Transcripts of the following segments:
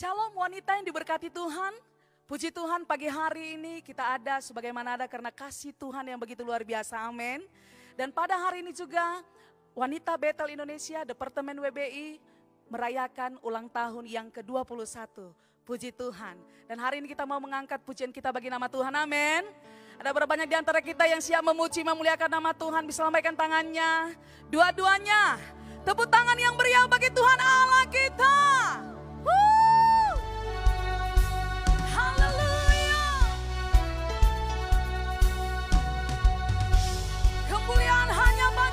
Shalom wanita yang diberkati Tuhan. Puji Tuhan pagi hari ini kita ada sebagaimana ada karena kasih Tuhan yang begitu luar biasa. Amin. Dan pada hari ini juga wanita Betel Indonesia Departemen WBI merayakan ulang tahun yang ke-21. Puji Tuhan. Dan hari ini kita mau mengangkat pujian kita bagi nama Tuhan. Amin. Ada berapa banyak di antara kita yang siap memuji, memuliakan nama Tuhan, bisa lambaikan tangannya. Dua-duanya. Tepuk tangan yang meriah bagi Tuhan Allah kita. Woo!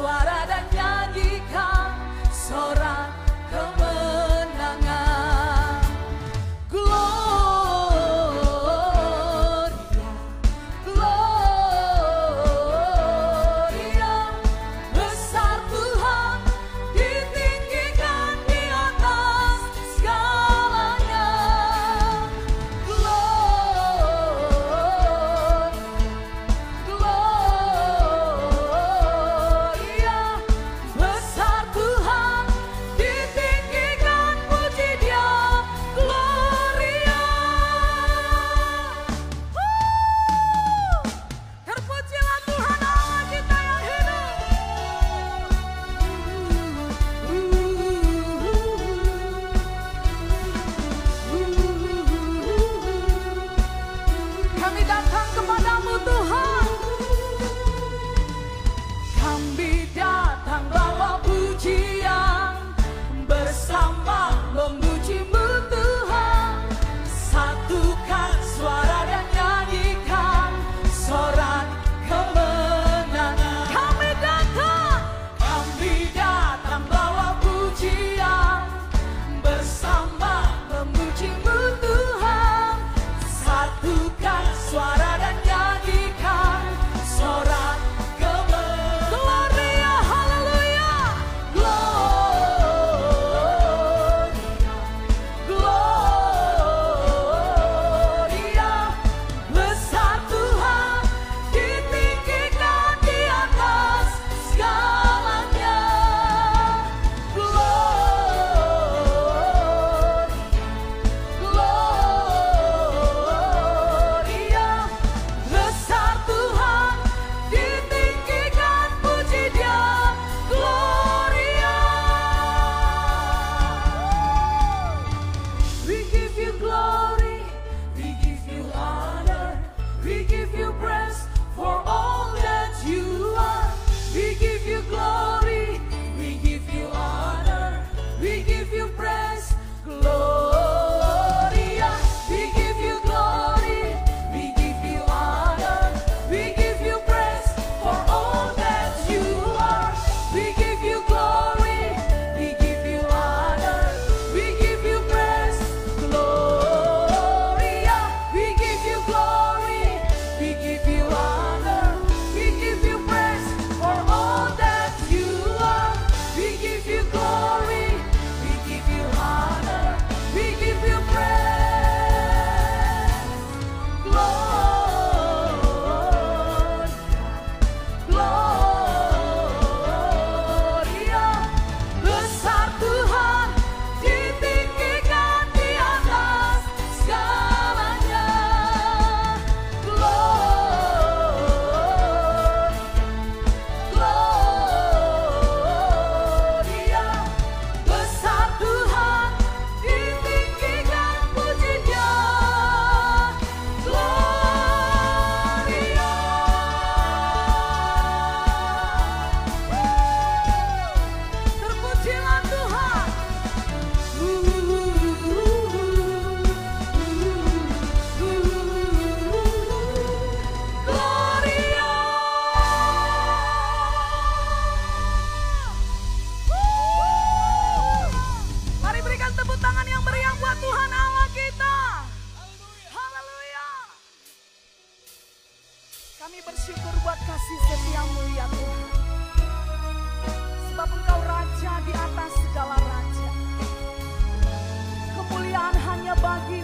Suara dan nyanyikan. Sorak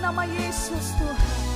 nama Yesus Tuhan.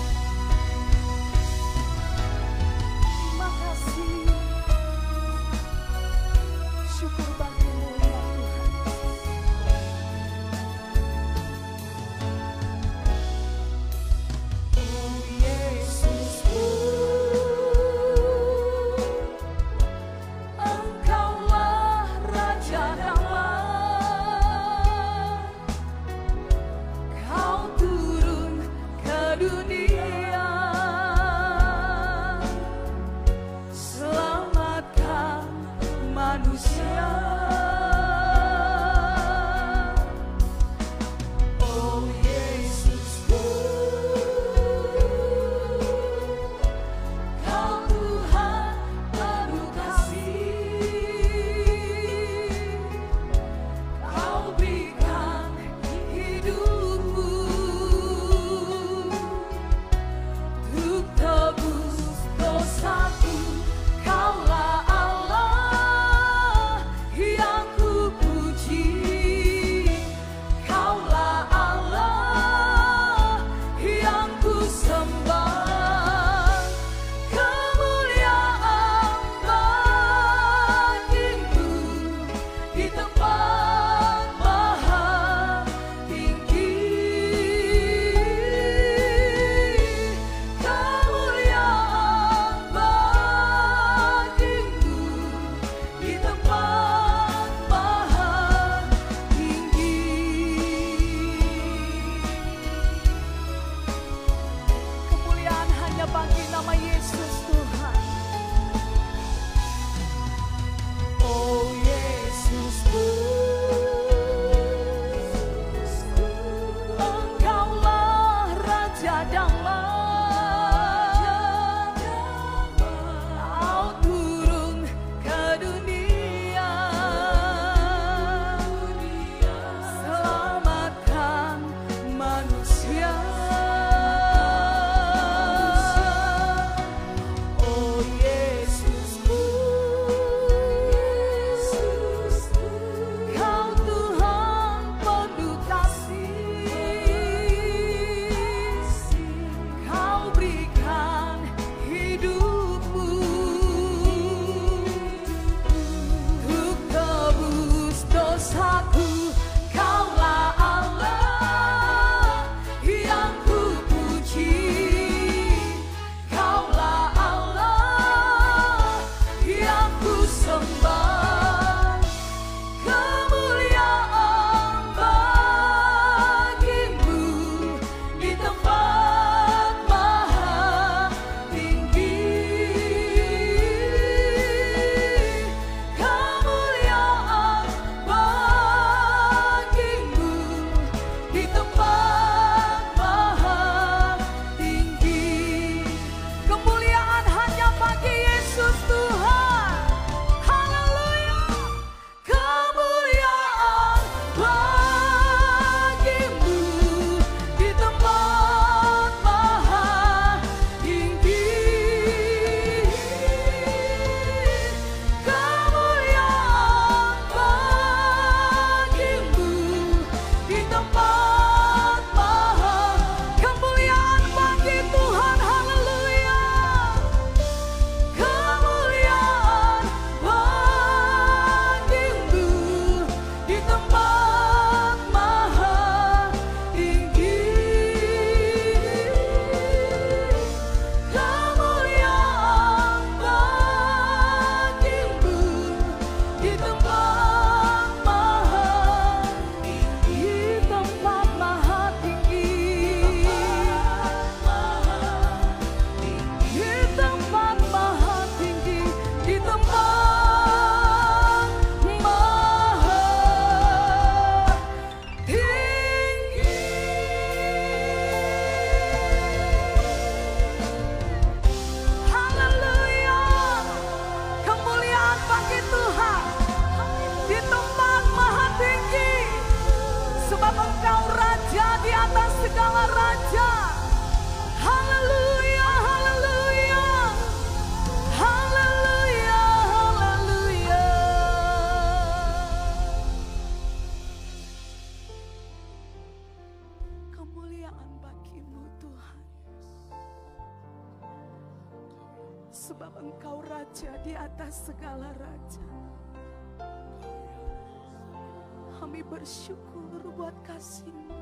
Kami bersyukur buat kasihmu.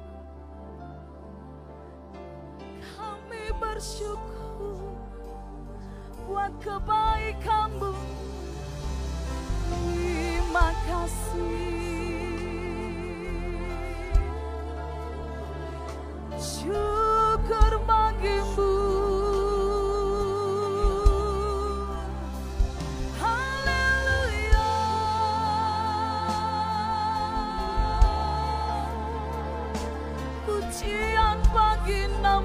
Kami bersyukur buat kebaikanmu. Terima kasih.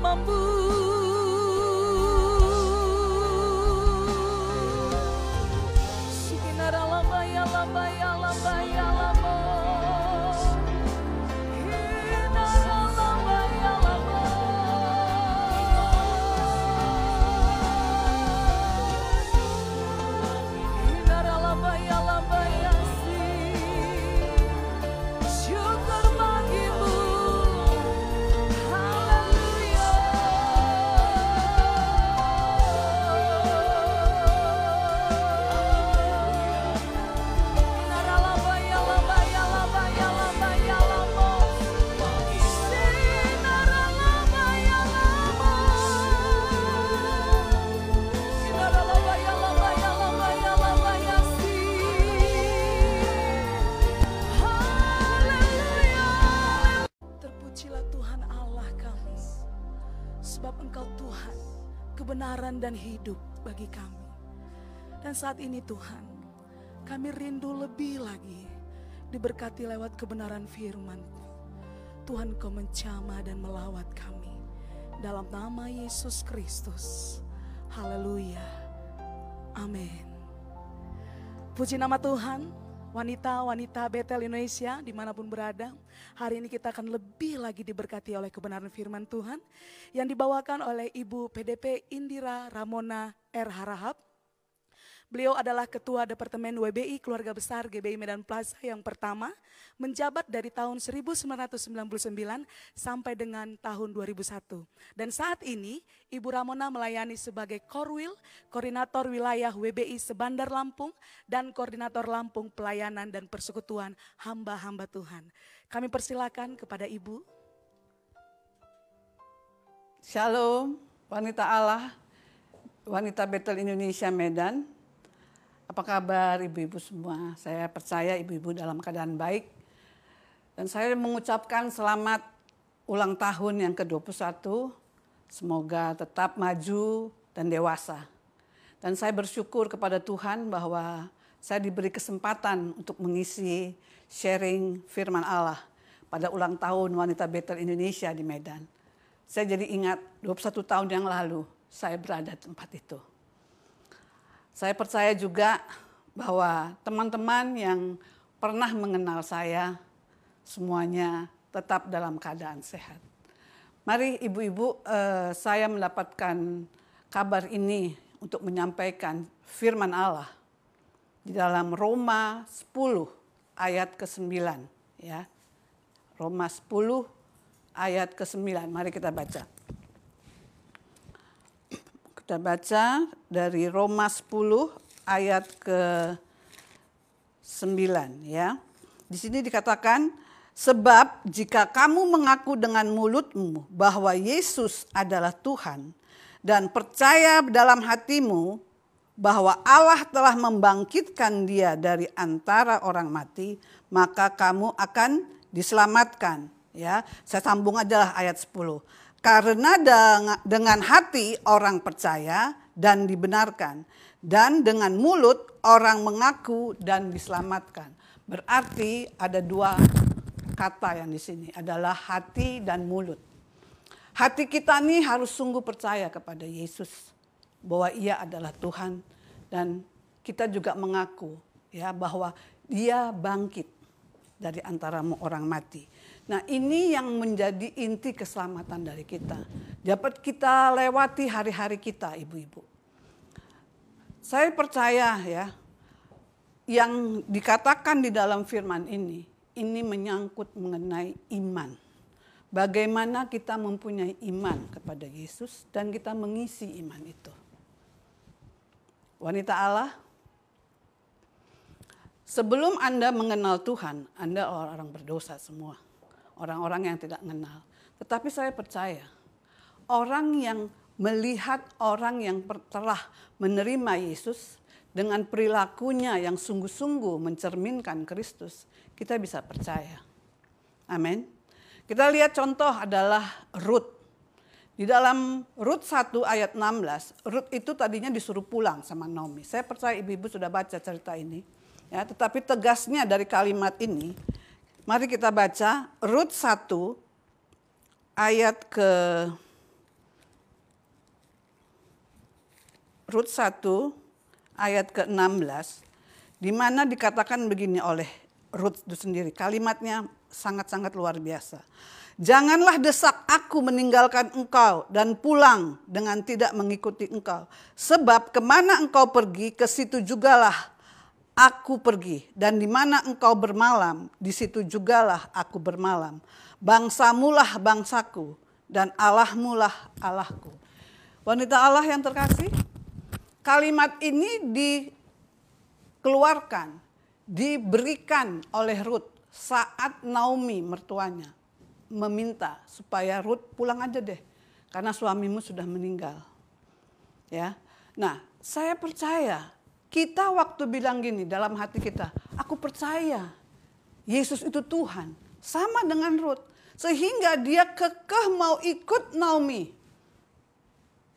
Bagi dan hidup bagi kami. Dan saat ini Tuhan, kami rindu lebih lagi diberkati lewat kebenaran firman Tuhan kau mencama dan melawat kami. Dalam nama Yesus Kristus. Haleluya. Amin. Puji nama Tuhan, wanita-wanita Betel Indonesia di mana pun berada. Hari ini kita akan lebih lagi diberkati oleh kebenaran firman Tuhan. Yang dibawakan oleh Ibu PDP Indira Ramona R. Harahap. Beliau adalah Ketua Departemen WBI Keluarga Besar GBI Medan Plaza yang pertama, menjabat dari tahun 1999 sampai dengan tahun 2001. Dan saat ini Ibu Ramona melayani sebagai Korwil, Koordinator Wilayah WBI Sebandar Lampung, dan Koordinator Lampung Pelayanan dan Persekutuan Hamba-Hamba Tuhan. Kami persilakan kepada Ibu. Shalom, wanita Allah, wanita Betel Indonesia Medan. Apa kabar ibu-ibu semua? Saya percaya ibu-ibu dalam keadaan baik. Dan saya mengucapkan selamat ulang tahun yang ke-21. Semoga tetap maju dan dewasa. Dan saya bersyukur kepada Tuhan bahwa saya diberi kesempatan untuk mengisi sharing firman Allah pada ulang tahun wanita Betel Indonesia di Medan. Saya jadi ingat 21 tahun yang lalu saya berada di tempat itu. Saya percaya juga bahwa teman-teman yang pernah mengenal saya semuanya tetap dalam keadaan sehat. Mari ibu-ibu eh, saya mendapatkan kabar ini untuk menyampaikan firman Allah di dalam Roma 10 ayat ke-9 ya. Roma 10 ayat ke-9. Mari kita baca. Kita baca dari Roma 10 ayat ke-9 ya. Di sini dikatakan sebab jika kamu mengaku dengan mulutmu bahwa Yesus adalah Tuhan dan percaya dalam hatimu bahwa Allah telah membangkitkan dia dari antara orang mati, maka kamu akan diselamatkan. Ya, saya sambung aja ayat 10. Karena dengan hati orang percaya dan dibenarkan dan dengan mulut orang mengaku dan diselamatkan. Berarti ada dua kata yang di sini adalah hati dan mulut. Hati kita nih harus sungguh percaya kepada Yesus bahwa Ia adalah Tuhan dan kita juga mengaku ya bahwa Dia bangkit dari antara orang mati. Nah, ini yang menjadi inti keselamatan dari kita. Dapat kita lewati hari-hari kita, Ibu-ibu. Saya percaya ya, yang dikatakan di dalam firman ini, ini menyangkut mengenai iman. bagaimana kita mempunyai iman kepada Yesus dan kita mengisi iman itu. Wanita Allah, sebelum Anda mengenal Tuhan, Anda orang-orang berdosa semua. Orang-orang yang tidak mengenal. Tetapi saya percaya, orang yang melihat orang yang telah menerima Yesus dengan perilakunya yang sungguh-sungguh mencerminkan Kristus, kita bisa percaya. Amin. Kita lihat contoh adalah Ruth. Di dalam Rut 1 ayat 16, Rut itu tadinya disuruh pulang sama Naomi. Saya percaya ibu-ibu sudah baca cerita ini. Ya, tetapi tegasnya dari kalimat ini, mari kita baca Rut 1 ayat ke Rut 1 ayat ke-16 di mana dikatakan begini oleh Rut itu sendiri. Kalimatnya sangat-sangat luar biasa. Janganlah desak aku meninggalkan engkau dan pulang dengan tidak mengikuti engkau. Sebab ke mana engkau pergi, ke situ jugalah aku pergi. Dan di mana engkau bermalam, di situ jugalah aku bermalam. Bangsamulah bangsaku dan Allahmulah Allahku. Wanita Allah yang terkasih, kalimat ini dikeluarkan, diberikan oleh Ruth saat Naomi mertuanya meminta supaya Ruth pulang aja deh karena suamimu sudah meninggal. Ya. Nah, saya percaya kita waktu bilang gini dalam hati kita, aku percaya Yesus itu Tuhan. Sama dengan Ruth. Sehingga dia kekeh mau ikut Naomi.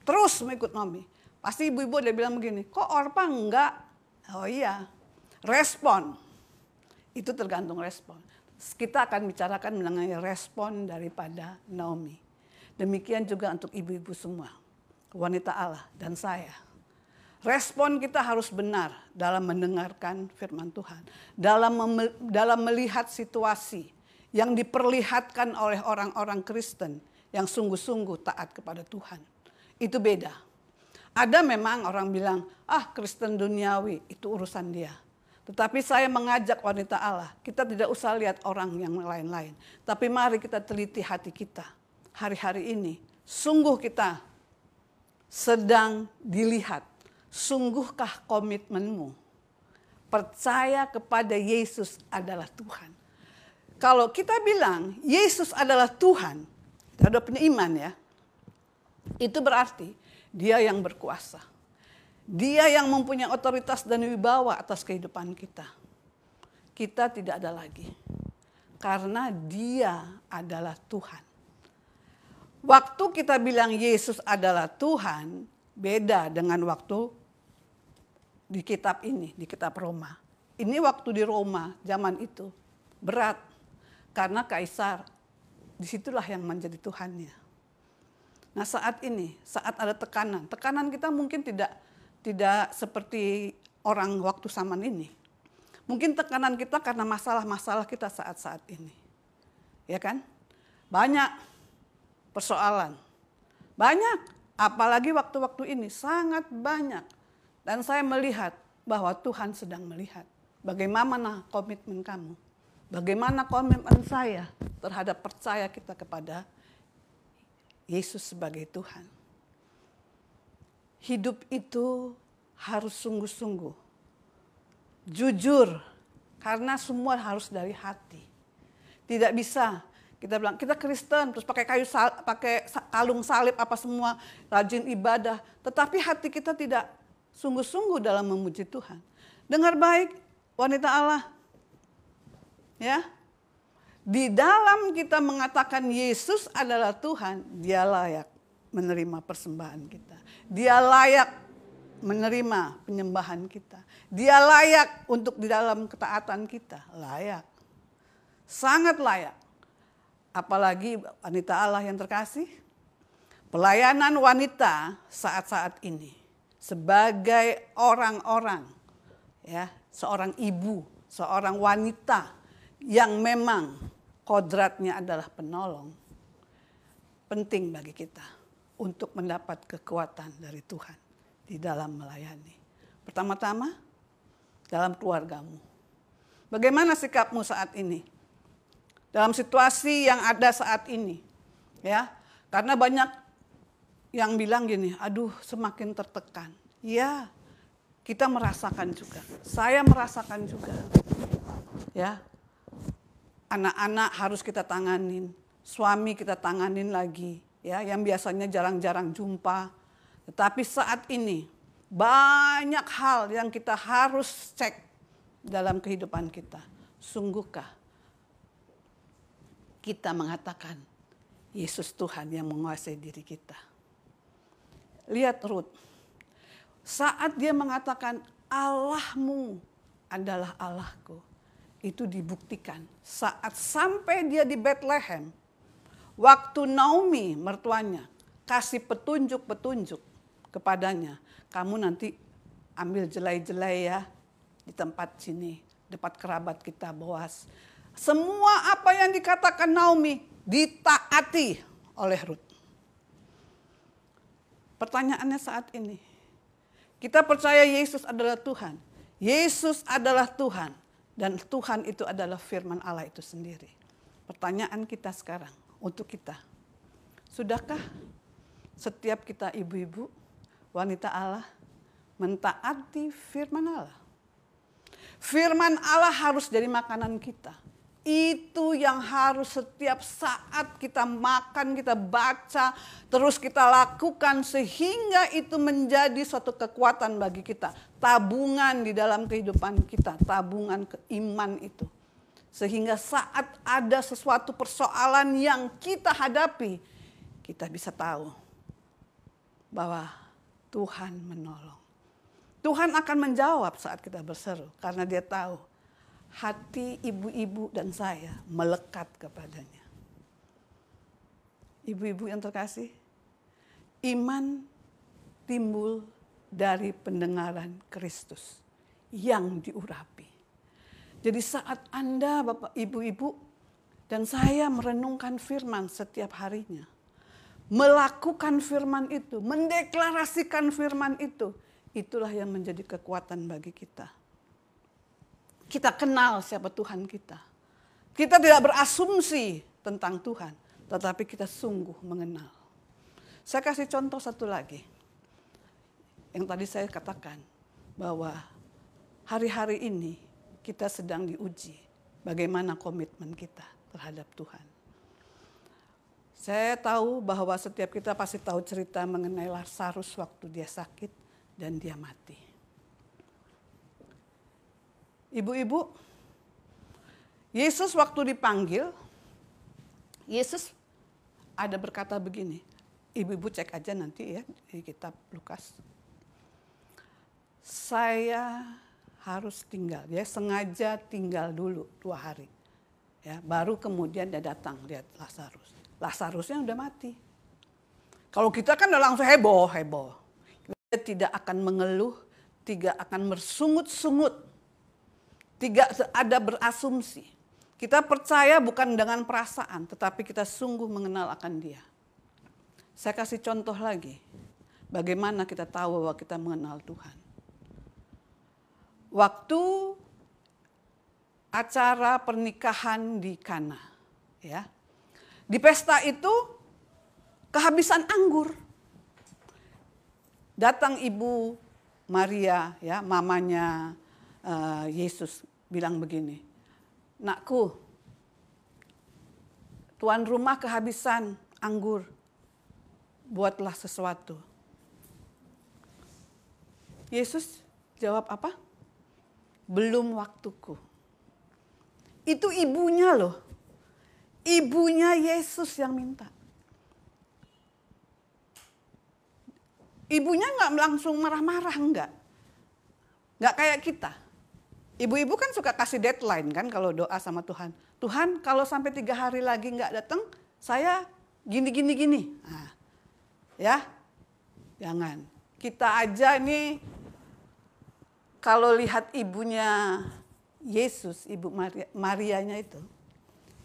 Terus mau ikut Naomi. Pasti ibu-ibu dia bilang begini, kok Orpa enggak? Oh iya, respon. Itu tergantung respon kita akan bicarakan mengenai respon daripada Naomi. Demikian juga untuk ibu-ibu semua, wanita Allah dan saya. Respon kita harus benar dalam mendengarkan firman Tuhan, dalam dalam melihat situasi yang diperlihatkan oleh orang-orang Kristen yang sungguh-sungguh taat kepada Tuhan. Itu beda. Ada memang orang bilang, ah Kristen duniawi itu urusan dia. Tetapi saya mengajak wanita Allah, kita tidak usah lihat orang yang lain-lain. Tapi mari kita teliti hati kita. Hari-hari ini, sungguh kita sedang dilihat. Sungguhkah komitmenmu? Percaya kepada Yesus adalah Tuhan. Kalau kita bilang Yesus adalah Tuhan, kita sudah punya iman ya. Itu berarti dia yang berkuasa dia yang mempunyai otoritas dan wibawa atas kehidupan kita. Kita tidak ada lagi. Karena dia adalah Tuhan. Waktu kita bilang Yesus adalah Tuhan, beda dengan waktu di kitab ini, di kitab Roma. Ini waktu di Roma zaman itu berat karena kaisar di situlah yang menjadi Tuhannya. Nah saat ini, saat ada tekanan, tekanan kita mungkin tidak tidak seperti orang waktu zaman ini. Mungkin tekanan kita karena masalah-masalah kita saat-saat ini. Ya kan? Banyak persoalan. Banyak, apalagi waktu-waktu ini sangat banyak. Dan saya melihat bahwa Tuhan sedang melihat bagaimana komitmen kamu. Bagaimana komitmen saya terhadap percaya kita kepada Yesus sebagai Tuhan. Hidup itu harus sungguh-sungguh. Jujur, karena semua harus dari hati. Tidak bisa kita bilang kita Kristen terus pakai kayu sal, pakai kalung salib apa semua rajin ibadah, tetapi hati kita tidak sungguh-sungguh dalam memuji Tuhan. Dengar baik wanita Allah. Ya. Di dalam kita mengatakan Yesus adalah Tuhan, dia layak menerima persembahan kita. Dia layak menerima penyembahan kita. Dia layak untuk di dalam ketaatan kita, layak. Sangat layak. Apalagi wanita Allah yang terkasih, pelayanan wanita saat-saat ini sebagai orang-orang ya, seorang ibu, seorang wanita yang memang kodratnya adalah penolong. Penting bagi kita untuk mendapat kekuatan dari Tuhan di dalam melayani. Pertama-tama, dalam keluargamu. Bagaimana sikapmu saat ini? Dalam situasi yang ada saat ini, Ya, karena banyak yang bilang gini, aduh semakin tertekan. Ya, kita merasakan juga. Saya merasakan juga. Ya, anak-anak harus kita tanganin, suami kita tanganin lagi, ya, yang biasanya jarang-jarang jumpa. Tetapi saat ini banyak hal yang kita harus cek dalam kehidupan kita. Sungguhkah kita mengatakan Yesus Tuhan yang menguasai diri kita? Lihat Ruth. Saat dia mengatakan Allahmu adalah Allahku. Itu dibuktikan saat sampai dia di Bethlehem. Waktu Naomi mertuanya kasih petunjuk-petunjuk kepadanya. Kamu nanti ambil jelai-jelai ya di tempat sini. Dekat kerabat kita Boas. Semua apa yang dikatakan Naomi ditaati oleh Ruth. Pertanyaannya saat ini. Kita percaya Yesus adalah Tuhan. Yesus adalah Tuhan. Dan Tuhan itu adalah firman Allah itu sendiri. Pertanyaan kita sekarang untuk kita. Sudahkah setiap kita ibu-ibu, wanita Allah, mentaati firman Allah? Firman Allah harus jadi makanan kita itu yang harus setiap saat kita makan, kita baca, terus kita lakukan sehingga itu menjadi suatu kekuatan bagi kita. Tabungan di dalam kehidupan kita, tabungan keiman itu. Sehingga saat ada sesuatu persoalan yang kita hadapi, kita bisa tahu bahwa Tuhan menolong. Tuhan akan menjawab saat kita berseru karena dia tahu hati ibu-ibu dan saya melekat kepadanya. Ibu-ibu yang terkasih, iman timbul dari pendengaran Kristus yang diurapi. Jadi saat Anda Bapak Ibu-ibu dan saya merenungkan firman setiap harinya, melakukan firman itu, mendeklarasikan firman itu, itulah yang menjadi kekuatan bagi kita kita kenal siapa Tuhan kita. Kita tidak berasumsi tentang Tuhan, tetapi kita sungguh mengenal. Saya kasih contoh satu lagi. Yang tadi saya katakan bahwa hari-hari ini kita sedang diuji bagaimana komitmen kita terhadap Tuhan. Saya tahu bahwa setiap kita pasti tahu cerita mengenai Lazarus waktu dia sakit dan dia mati. Ibu-ibu, Yesus waktu dipanggil, Yesus ada berkata begini. Ibu-ibu cek aja nanti ya di kitab Lukas. Saya harus tinggal, dia sengaja tinggal dulu dua hari. Ya, baru kemudian dia datang lihat Lazarus. Lazarusnya udah mati. Kalau kita kan udah langsung heboh, heboh. Kita tidak akan mengeluh, tidak akan bersungut-sungut tidak ada berasumsi. Kita percaya bukan dengan perasaan, tetapi kita sungguh mengenal akan dia. Saya kasih contoh lagi. Bagaimana kita tahu bahwa kita mengenal Tuhan. Waktu acara pernikahan di Kana, ya. Di pesta itu kehabisan anggur. Datang Ibu Maria, ya, mamanya uh, Yesus bilang begini, nakku, tuan rumah kehabisan anggur, buatlah sesuatu. Yesus jawab apa? Belum waktuku. Itu ibunya loh. Ibunya Yesus yang minta. Ibunya nggak langsung marah-marah, enggak. Nggak kayak kita. Ibu-ibu kan suka kasih deadline kan kalau doa sama Tuhan. Tuhan kalau sampai tiga hari lagi nggak datang, saya gini gini gini. Nah, ya, jangan. Kita aja nih kalau lihat ibunya Yesus, ibu Maria, Marianya itu,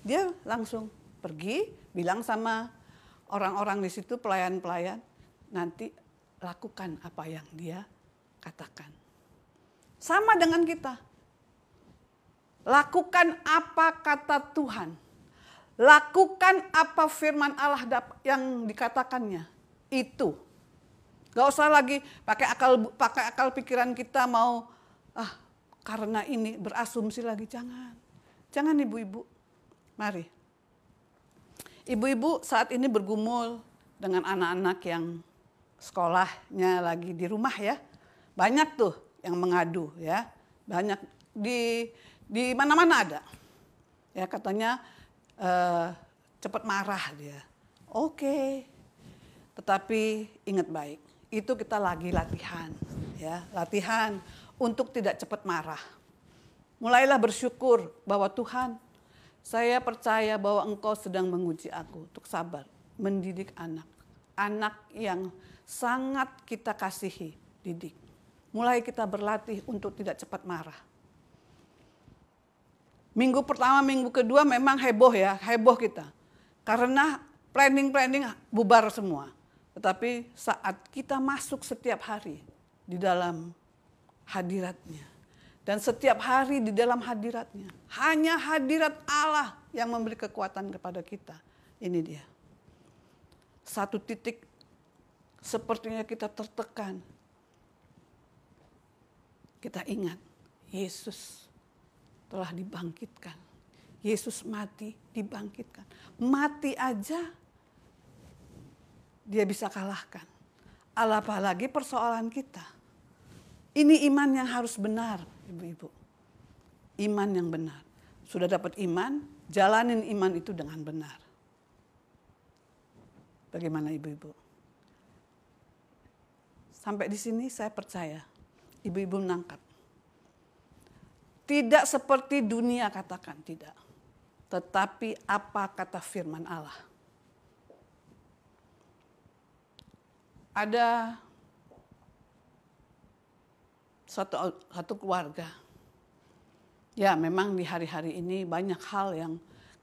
dia langsung pergi bilang sama orang-orang di situ pelayan-pelayan, nanti lakukan apa yang dia katakan. Sama dengan kita Lakukan apa kata Tuhan. Lakukan apa firman Allah yang dikatakannya. Itu. Gak usah lagi pakai akal pakai akal pikiran kita mau ah karena ini berasumsi lagi jangan. Jangan ibu-ibu. Mari. Ibu-ibu saat ini bergumul dengan anak-anak yang sekolahnya lagi di rumah ya. Banyak tuh yang mengadu ya. Banyak di di mana-mana ada. Ya katanya uh, cepat marah dia. Oke. Tetapi ingat baik, itu kita lagi latihan, ya, latihan untuk tidak cepat marah. Mulailah bersyukur bahwa Tuhan, saya percaya bahwa Engkau sedang menguji aku untuk sabar, mendidik anak. Anak yang sangat kita kasihi, didik. Mulai kita berlatih untuk tidak cepat marah. Minggu pertama, minggu kedua memang heboh ya, heboh kita. Karena planning-planning bubar semua. Tetapi saat kita masuk setiap hari di dalam hadiratnya. Dan setiap hari di dalam hadiratnya. Hanya hadirat Allah yang memberi kekuatan kepada kita. Ini dia. Satu titik sepertinya kita tertekan. Kita ingat Yesus telah dibangkitkan. Yesus mati, dibangkitkan. Mati aja dia bisa kalahkan. Apalagi persoalan kita. Ini iman yang harus benar, ibu-ibu. Iman yang benar. Sudah dapat iman, jalanin iman itu dengan benar. Bagaimana ibu-ibu? Sampai di sini saya percaya ibu-ibu menangkap. Tidak seperti dunia katakan, tidak. Tetapi apa kata firman Allah ada satu satu keluarga. Ya, memang di hari-hari ini banyak hal yang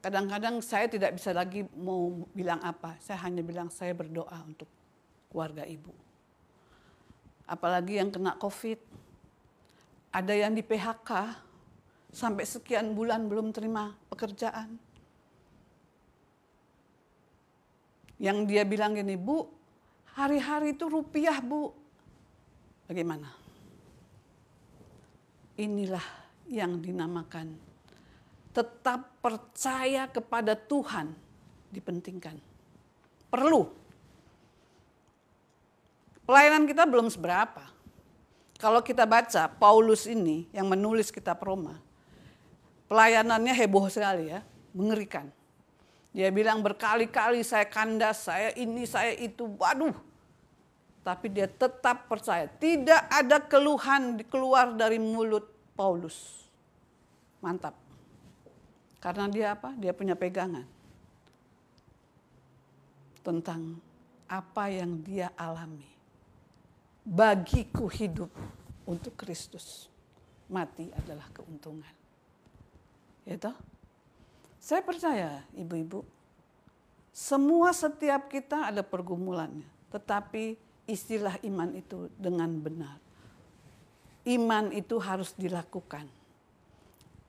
kadang-kadang saya tidak bisa lagi mau bilang apa. Saya hanya bilang saya berdoa untuk keluarga ibu. Apalagi yang kena COVID. Ada yang di PHK sampai sekian bulan belum terima pekerjaan. Yang dia bilang gini, Bu, Hari-hari itu rupiah, Bu. Bagaimana? Inilah yang dinamakan tetap percaya kepada Tuhan dipentingkan. Perlu. Pelayanan kita belum seberapa. Kalau kita baca Paulus ini yang menulis kitab Roma, pelayanannya heboh sekali ya, mengerikan. Dia bilang berkali-kali saya kandas, saya ini, saya itu. Waduh, tapi dia tetap percaya. Tidak ada keluhan keluar dari mulut Paulus. Mantap. Karena dia apa? Dia punya pegangan. Tentang apa yang dia alami. Bagiku hidup untuk Kristus. Mati adalah keuntungan. Itu. Saya percaya ibu-ibu. Semua setiap kita ada pergumulannya. Tetapi istilah iman itu dengan benar. Iman itu harus dilakukan.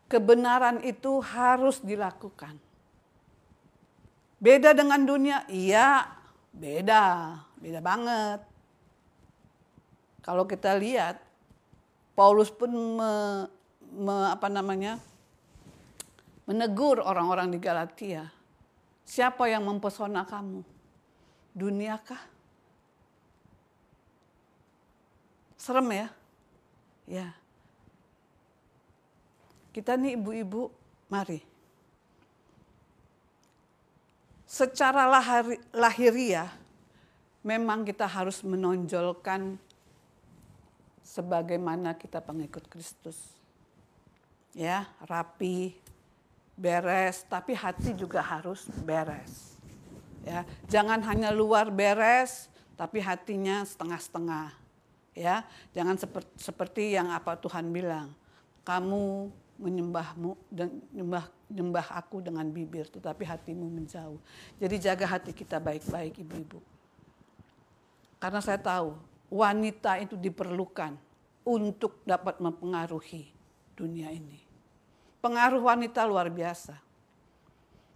Kebenaran itu harus dilakukan. Beda dengan dunia? Iya, beda. Beda banget. Kalau kita lihat, Paulus pun me, me, apa namanya, menegur orang-orang di Galatia. Siapa yang mempesona kamu? Duniakah? Serem ya? Ya. Kita nih ibu-ibu, mari. Secara lahir, lahiriah, memang kita harus menonjolkan sebagaimana kita pengikut Kristus. Ya, rapi, beres, tapi hati juga harus beres. Ya, jangan hanya luar beres, tapi hatinya setengah-setengah ya. Jangan seperti, seperti yang apa Tuhan bilang kamu menyembahmu dan menyembah nyembah aku dengan bibir tetapi hatimu menjauh. Jadi jaga hati kita baik-baik ibu-ibu. Karena saya tahu wanita itu diperlukan untuk dapat mempengaruhi dunia ini pengaruh wanita luar biasa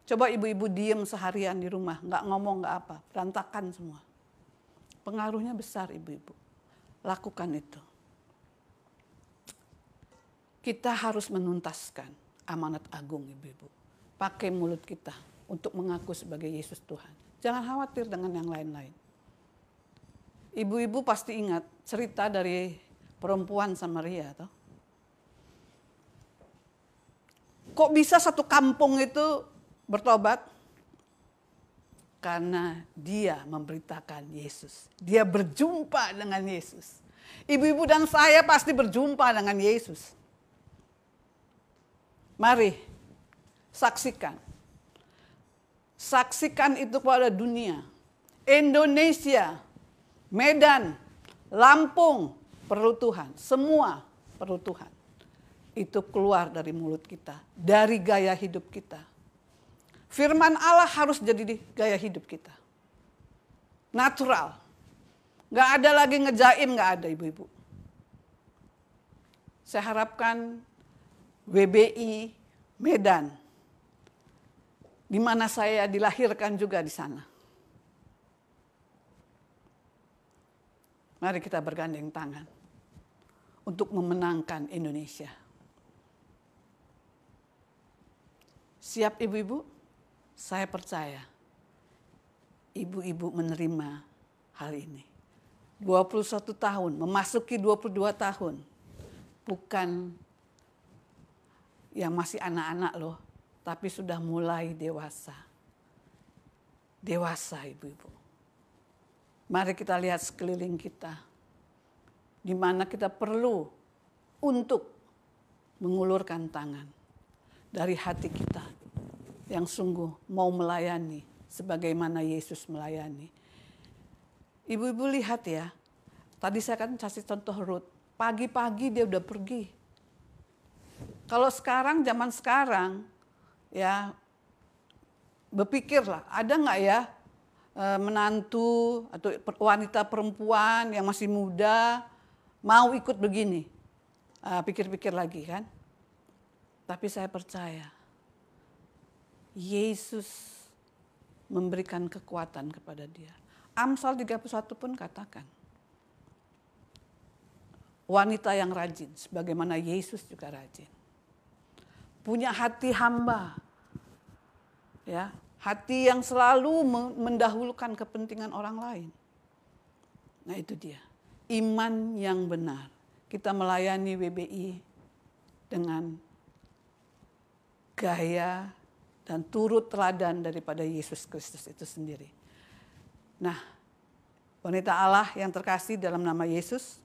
Coba ibu-ibu diem seharian di rumah, nggak ngomong nggak apa, berantakan semua. Pengaruhnya besar ibu-ibu. Lakukan itu. Kita harus menuntaskan amanat agung ibu-ibu. Pakai mulut kita untuk mengaku sebagai Yesus Tuhan. Jangan khawatir dengan yang lain-lain. Ibu-ibu pasti ingat cerita dari perempuan Samaria. Toh? Kok bisa satu kampung itu bertobat? Karena dia memberitakan Yesus. Dia berjumpa dengan Yesus. Ibu-ibu dan saya pasti berjumpa dengan Yesus. Mari, saksikan. Saksikan itu kepada dunia. Indonesia, Medan, Lampung, perlu Tuhan. Semua perlu Tuhan. Itu keluar dari mulut kita, dari gaya hidup kita Firman Allah harus jadi di gaya hidup kita. Natural. Gak ada lagi ngejaim, gak ada ibu-ibu. Saya harapkan WBI Medan, di mana saya dilahirkan juga di sana. Mari kita bergandeng tangan untuk memenangkan Indonesia. Siap ibu-ibu? Saya percaya ibu-ibu menerima hal ini. 21 tahun, memasuki 22 tahun. Bukan yang masih anak-anak loh, tapi sudah mulai dewasa. Dewasa ibu-ibu. Mari kita lihat sekeliling kita. Di mana kita perlu untuk mengulurkan tangan dari hati kita yang sungguh mau melayani sebagaimana Yesus melayani. Ibu-ibu lihat ya, tadi saya kan kasih contoh Ruth, pagi-pagi dia udah pergi. Kalau sekarang, zaman sekarang, ya berpikirlah, ada nggak ya e, menantu atau wanita perempuan yang masih muda mau ikut begini? E, pikir-pikir lagi kan. Tapi saya percaya Yesus memberikan kekuatan kepada dia. Amsal 31 pun katakan, wanita yang rajin, sebagaimana Yesus juga rajin. Punya hati hamba, ya hati yang selalu mendahulukan kepentingan orang lain. Nah itu dia, iman yang benar. Kita melayani WBI dengan gaya dan turut teladan daripada Yesus Kristus itu sendiri. Nah, wanita Allah yang terkasih dalam nama Yesus,